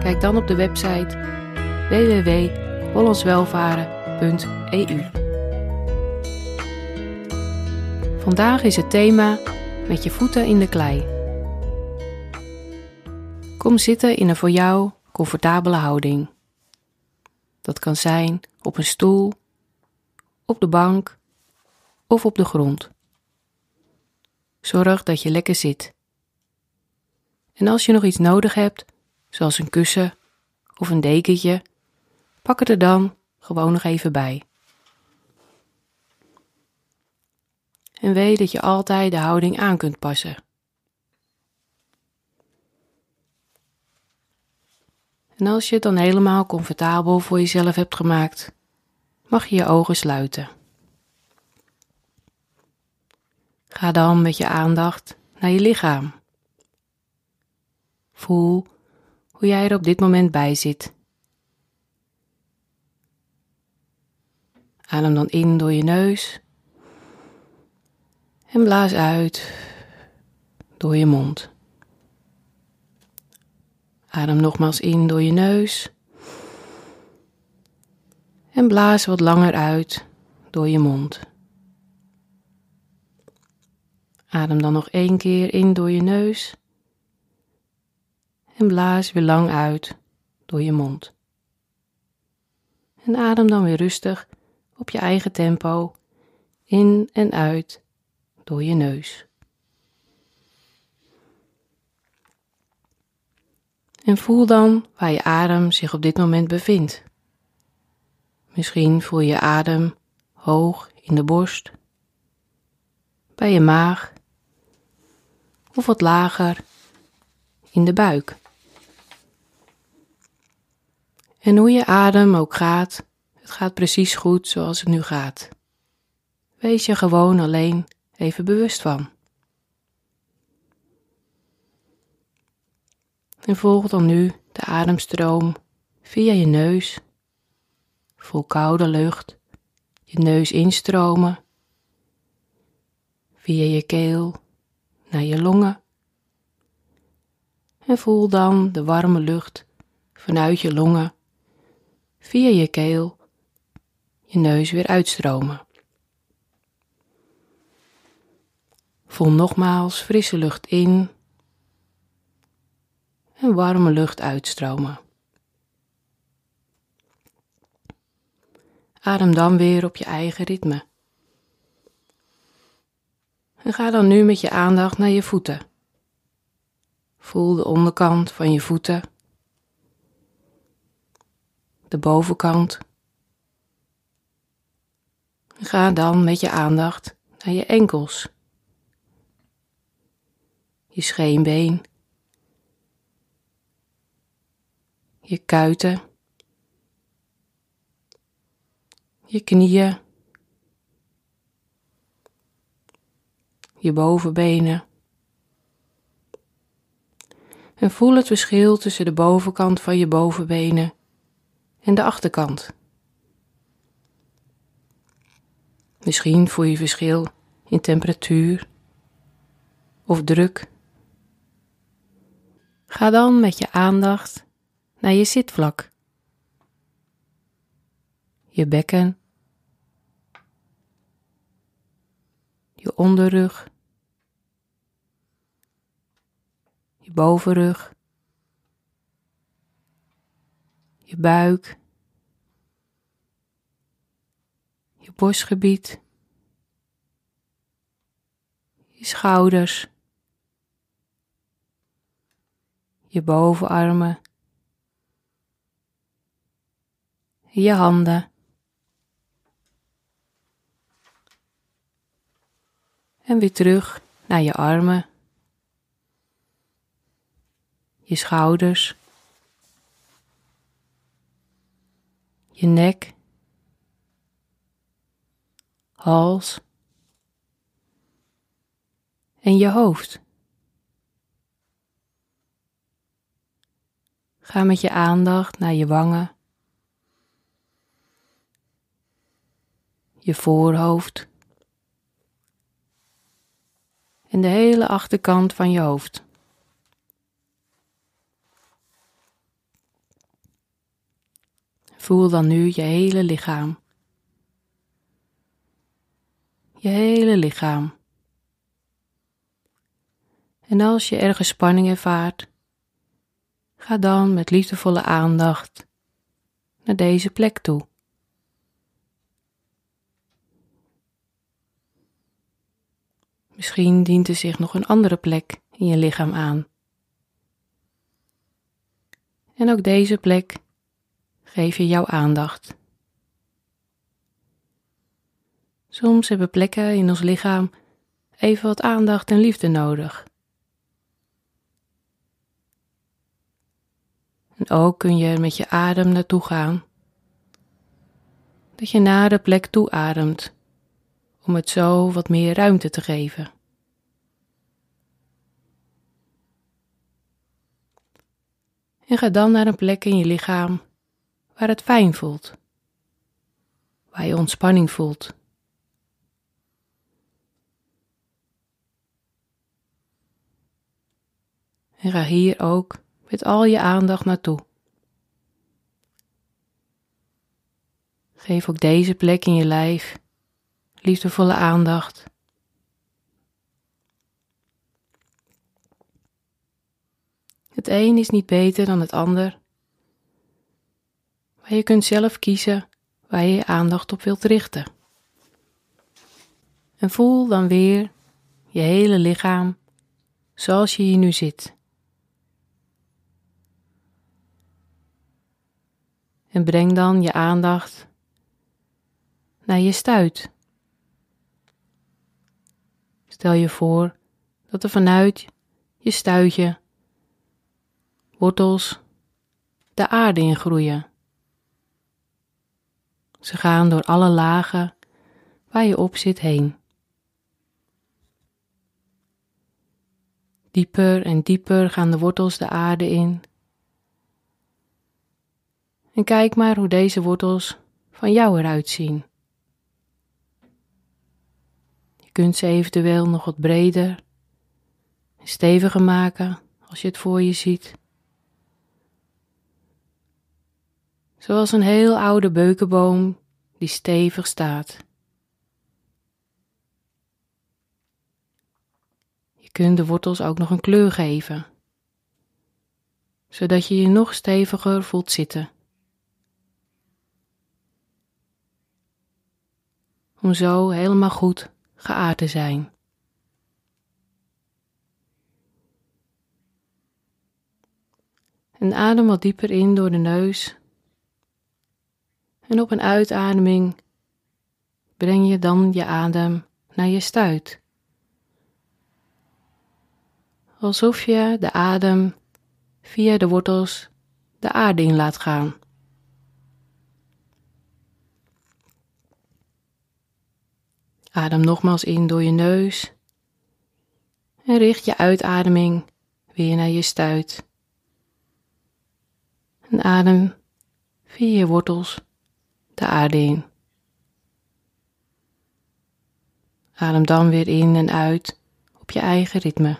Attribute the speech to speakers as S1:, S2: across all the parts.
S1: Kijk dan op de website www.hollandswelvaren.eu. Vandaag is het thema met je voeten in de klei. Kom zitten in een voor jou comfortabele houding. Dat kan zijn op een stoel, op de bank of op de grond. Zorg dat je lekker zit. En als je nog iets nodig hebt, zoals een kussen of een dekentje, pak het er dan gewoon nog even bij. En weet dat je altijd de houding aan kunt passen. En als je het dan helemaal comfortabel voor jezelf hebt gemaakt, mag je je ogen sluiten. Ga dan met je aandacht naar je lichaam. Voel hoe jij er op dit moment bij zit. Adem dan in door je neus en blaas uit door je mond. Adem nogmaals in door je neus en blaas wat langer uit door je mond. Adem dan nog één keer in door je neus en blaas weer lang uit door je mond. En adem dan weer rustig op je eigen tempo in en uit door je neus. En voel dan waar je adem zich op dit moment bevindt. Misschien voel je adem hoog in de borst, bij je maag of wat lager in de buik. En hoe je adem ook gaat, het gaat precies goed zoals het nu gaat. Wees je gewoon alleen even bewust van. En volg dan nu de ademstroom via je neus. Voel koude lucht je neus instromen. Via je keel naar je longen. En voel dan de warme lucht vanuit je longen via je keel je neus weer uitstromen. Voel nogmaals frisse lucht in en warme lucht uitstromen. Adem dan weer op je eigen ritme. En ga dan nu met je aandacht naar je voeten. Voel de onderkant van je voeten de bovenkant. Ga dan met je aandacht naar je enkels, je scheenbeen, je kuiten, je knieën, je bovenbenen. En voel het verschil tussen de bovenkant van je bovenbenen en de achterkant. Misschien voel je verschil in temperatuur of druk. Ga dan met je aandacht naar je zitvlak, je bekken, je onderrug, je bovenrug je buik, je borstgebied, je schouders, je bovenarmen, je handen. En weer terug naar je armen, je schouders je nek, hals en je hoofd. Ga met je aandacht naar je wangen, je voorhoofd en de hele achterkant van je hoofd. Voel dan nu je hele lichaam. Je hele lichaam. En als je ergens spanning ervaart, ga dan met liefdevolle aandacht naar deze plek toe. Misschien dient er zich nog een andere plek in je lichaam aan. En ook deze plek geef je jouw aandacht. Soms hebben plekken in ons lichaam even wat aandacht en liefde nodig. En ook kun je met je adem naartoe gaan. Dat je naar de plek toe ademt, om het zo wat meer ruimte te geven. En ga dan naar een plek in je lichaam waar het fijn voelt, waar je ontspanning voelt. En ga hier ook met al je aandacht naartoe. Geef ook deze plek in je lijf liefdevolle aandacht. Het een is niet beter dan het ander, maar je kunt zelf kiezen waar je je aandacht op wilt richten. En voel dan weer je hele lichaam zoals je hier nu zit. En breng dan je aandacht naar je stuit. Stel je voor dat er vanuit je stuitje wortels de aarde in groeien. Ze gaan door alle lagen waar je op zit heen. Dieper en dieper gaan de wortels de aarde in. En kijk maar hoe deze wortels van jou eruit zien. Je kunt ze eventueel nog wat breder en steviger maken als je het voor je ziet. Zoals een heel oude beukenboom die stevig staat. Je kunt de wortels ook nog een kleur geven, zodat je je nog steviger voelt zitten. Om zo helemaal goed geaard te zijn. En adem wat dieper in door de neus en op een uitademing breng je dan je adem naar je stuit. Alsof je de adem via de wortels de aarde in laat gaan. Adem nogmaals in door je neus en richt je uitademing weer naar je stuit. En adem via je wortels de aarde in. Adem dan weer in en uit op je eigen ritme.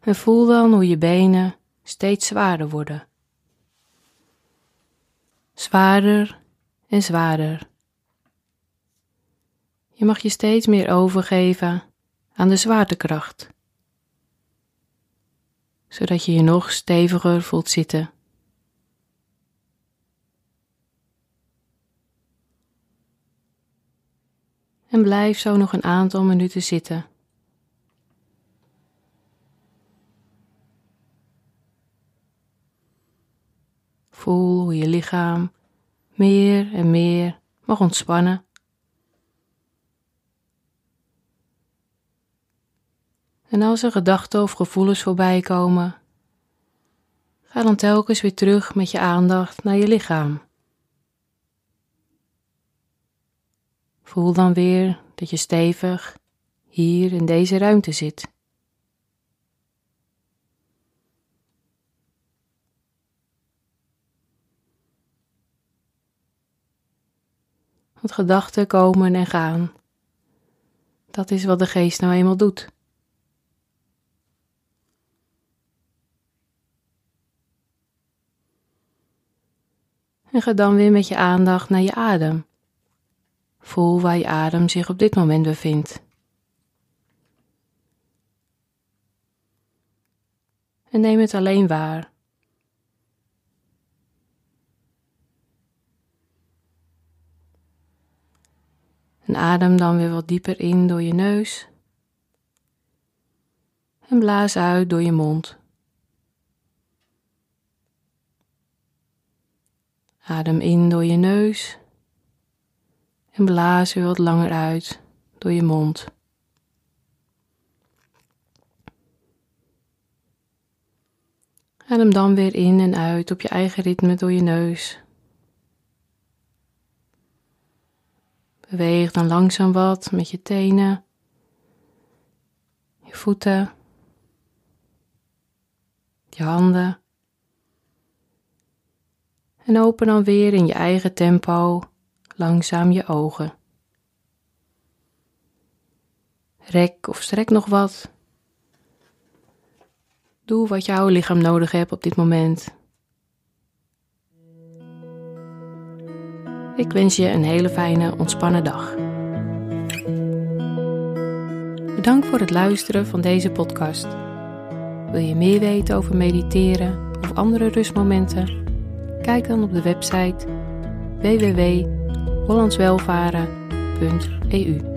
S1: En voel dan hoe je benen steeds zwaarder worden. Zwaarder en zwaarder. Je mag je steeds meer overgeven aan de zwaartekracht, zodat je je nog steviger voelt zitten. En blijf zo nog een aantal minuten zitten. Voel hoe je lichaam meer en meer mag ontspannen. En als er gedachten of gevoelens voorbij komen, Ga dan telkens weer terug met je aandacht naar je lichaam. Voel dan weer dat je stevig hier in deze ruimte zit. Want gedachten komen en gaan. Dat is wat de geest nou eenmaal doet. En ga dan weer met je aandacht naar je adem. Voel waar je adem zich op dit moment bevindt. En neem het alleen waar. En adem dan weer wat dieper in door je neus. En blaas uit door je mond. Adem in door je neus en blaas weer wat langer uit door je mond. Adem dan weer in en uit op je eigen ritme door je neus. Beweeg dan langzaam wat met je tenen, je voeten, je handen. En open dan weer in je eigen tempo langzaam je ogen. Rek of strek nog wat. Doe wat jouw lichaam nodig hebt op dit moment. Ik wens je een hele fijne, ontspannen dag. Bedankt voor het luisteren van deze podcast. Wil je meer weten over mediteren of andere rustmomenten? Kijk dan op de website www.hollandswelvaren.eu